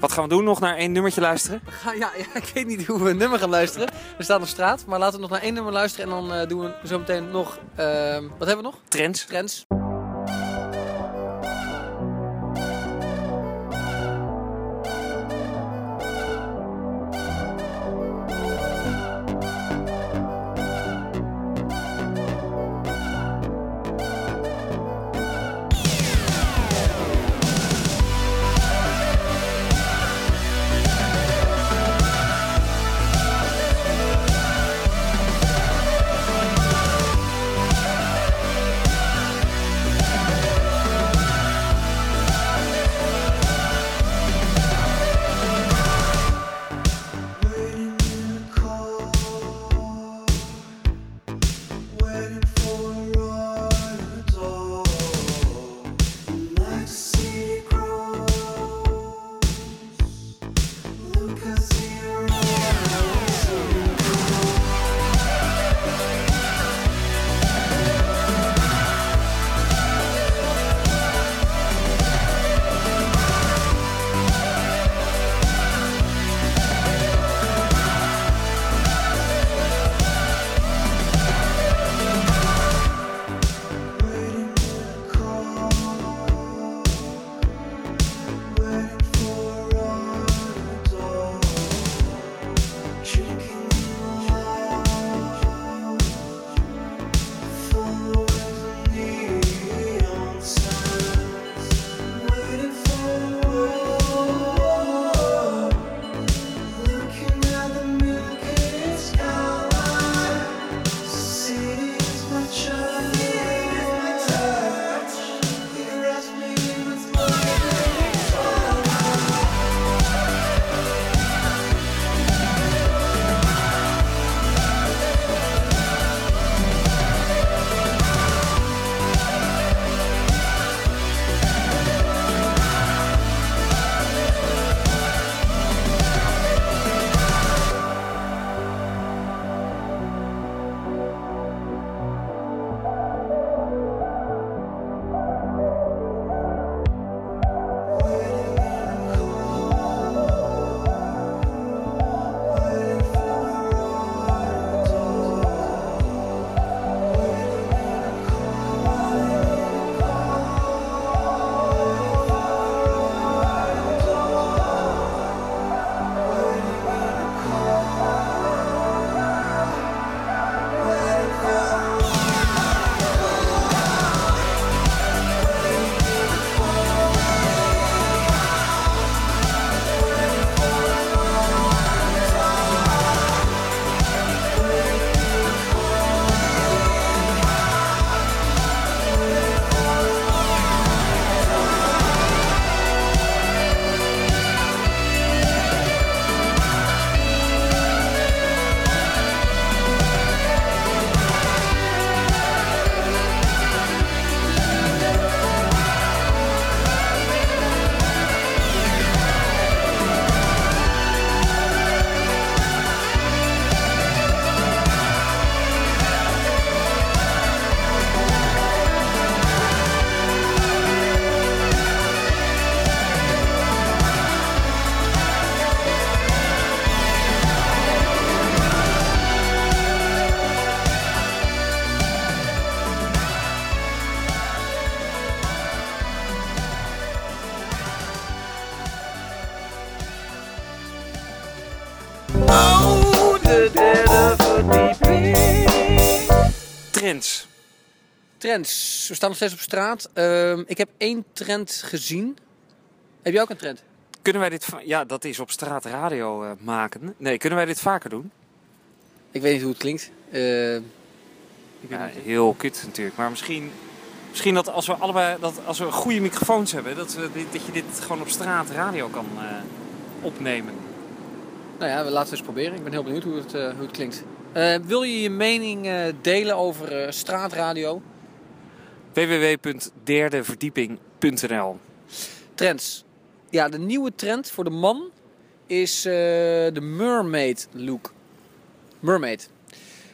Wat gaan we doen? Nog naar één nummertje luisteren? Ja, ja, ik weet niet hoe we een nummer gaan luisteren. We staan op straat, maar laten we nog naar één nummer luisteren. En dan eh, doen we zo meteen nog... ehm, wat hebben we nog? Trends. Trends. Trends. We staan nog steeds op straat. Ehm, ik heb één trend gezien. Heb jij ook een trend? Kunnen wij dit... Ja, dat is op straat radio eh, maken. Nee, kunnen wij dit vaker doen? Ik weet niet hoe het klinkt. Eh, ik weet Ja, niet. heel kut natuurlijk. Maar misschien, misschien dat als we allebei dat als we goede microfoons hebben, dat, we dat je dit gewoon op straat radio kan eh, opnemen. Nou ja, we laten het eens proberen. Ik ben heel benieuwd hoe het, eh, hoe het klinkt. Wil je je mening delen over eh, straatradio? www.derdeverdieping.nl Trends. Ja, de nieuwe trend voor de man is eh, de mermaid look. Mermaid.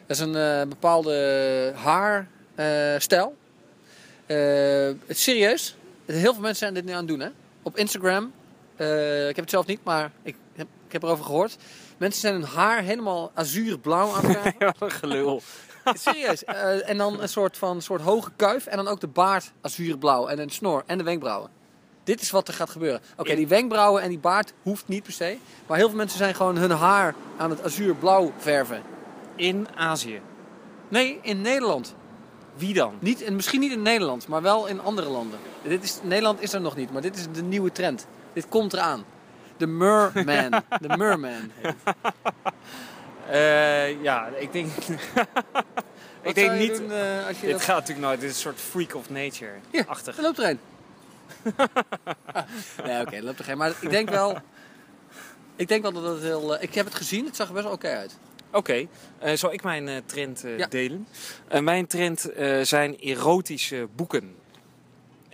Dat is een eh, bepaalde haarstijl. het is serieus. Heel veel mensen zijn dit nu aan het doen. Hè? Op Instagram. eh, ik heb het zelf niet, maar ik heb, ik heb erover gehoord. Mensen zijn hun haar helemaal azuurblauw aan het wat een gelul. Serieus. Eh, en dan een soort van soort hoge kuif. En dan ook de baard azuurblauw. En een snor. En de wenkbrauwen. Dit is wat er gaat gebeuren. Oké, die wenkbrauwen en die baard hoeft niet per se. Maar heel veel mensen zijn gewoon hun haar aan het azuurblauw verven. In Azië. Nee, in Nederland. Wie dan? Niet, en misschien niet in Nederland, maar wel in andere landen. Dit is, Nederland is er nog niet, maar dit is de nieuwe trend. Dit komt eraan. De merman. De merman. Eh, ja, ik denk. Ik denk niet. doen, eh, als je dit dat... gaat natuurlijk nooit. Dit is een soort freak of nature. Ja, achtig. Er loopt er een. nee, oké, er loopt er geen. Maar ik denk wel... Ik denk wel dat het heel... eh, ik heb het gezien, het zag er best wel oké uit. Oké, zal ik mijn trend eh, Ja. delen? Mijn trend zijn erotische boeken.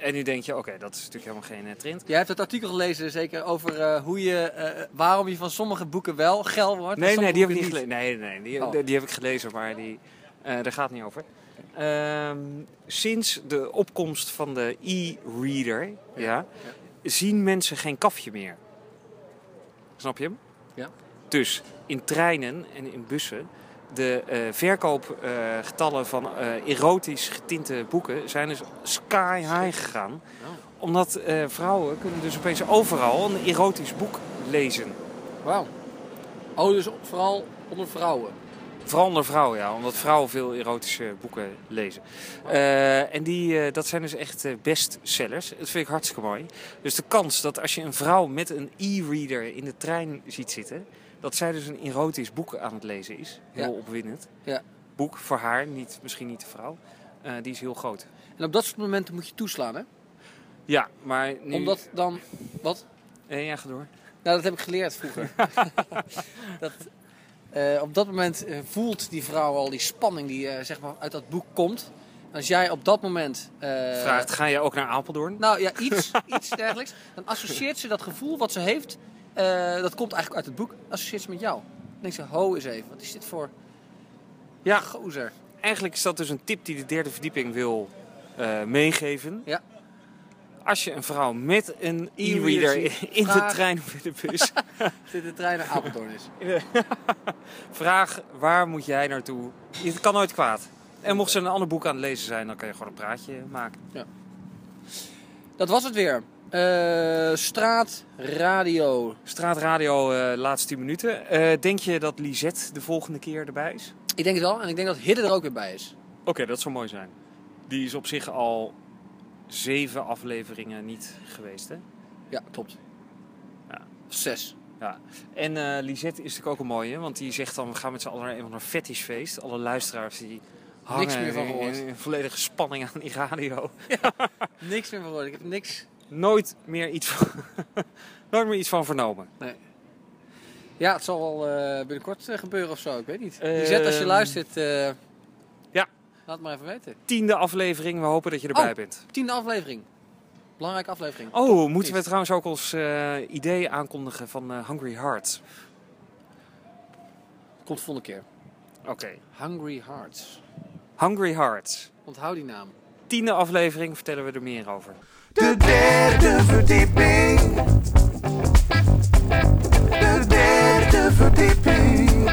En nu denk je, oké, dat is natuurlijk helemaal geen eh, trend. Jij hebt het artikel gelezen zeker over eh, hoe je, eh, waarom je van sommige boeken wel geil wordt. Nee, nee, die heb ik niet gelezen. Nee, nee, die, Oh. die, heb ik gelezen, maar die, daar gaat het niet over. Ehm, sinds de opkomst van de e-reader ja. zien mensen geen kafje meer. Snap je hem? Ja. Dus in treinen en in bussen, de eh, verkoopgetallen van eh, erotisch getinte boeken zijn dus sky high gegaan. Oh. Omdat eh, vrouwen kunnen dus opeens overal een erotisch boek lezen. Wauw. Oh, dus vooral onder vrouwen. Vooral onder vrouwen, ja. Omdat vrouwen veel erotische boeken lezen. En die, dat zijn dus echt bestsellers. Dat vind ik hartstikke mooi. Dus de kans dat als je een vrouw met een e-reader in de trein ziet zitten... dat zij dus een erotisch boek aan het lezen is. Heel Ja. opwindend. Ja. Boek voor haar, niet, misschien niet de vrouw. eh, die is heel groot. En op dat soort momenten moet je toeslaan, hè? Ja, maar nu... Omdat dan... Wat? Eh, ja, ga door. Nou, dat heb ik geleerd vroeger. dat, eh, op dat moment eh, voelt die vrouw al die spanning die zeg maar uit dat boek komt. Als jij op dat moment... Vraagt, ga je ook naar Apeldoorn? Nou ja, iets, iets dergelijks. Dan associeert ze dat gevoel wat ze heeft, eh, dat komt eigenlijk uit het boek, associeert ze met jou. Dan denkt ze, ho eens even, wat is dit voor Ja, gozer? Eigenlijk is dat dus een tip die de derde verdieping wil eh, meegeven. Ja. Als je een vrouw met een E-reader in de trein of in de bus Dit de trein naar Apeldoorn is. vraag waar moet jij naartoe? Het kan nooit kwaad. En mocht ze een ander boek aan het lezen zijn, dan kan je gewoon een praatje maken. Dat was het weer. Eh straatradio. Straatradio, eh laatste 10 minuten. Eh, denk je dat Lisette de volgende keer erbij is? Ik denk het wel. En ik denk dat Hidde er ook weer bij is. Oké, dat zou mooi zijn. Die is op zich al zeven afleveringen niet geweest, hè? Ja, klopt. Ja. Zes. Ja. En Lisette is natuurlijk ook een mooie, want die zegt dan: we gaan met z'n allen naar een van een fetishfeest. Alle luisteraars die hangen Niks meer van gehoord. in, in volledige spanning aan die radio. Niks meer van gehoord. Ik heb niks. Nooit meer iets van, nooit meer iets van vernomen. Ja, het zal wel eh, binnenkort eh, gebeuren of zo. Ik weet niet. Ehm, Lisette, als je luistert, eh, Ja. laat maar even weten. Tiende aflevering, we hopen dat je erbij Oh. bent. Tiende aflevering. Belangrijke aflevering. Oh, Top. moeten we trouwens ook ons idee aankondigen van Hungry Hearts? Komt de volgende keer. Oké. Hungry Hearts. Hungry Hearts. Onthoud die naam. Tiende aflevering vertellen we er meer over. De derde verdieping. De derde verdieping.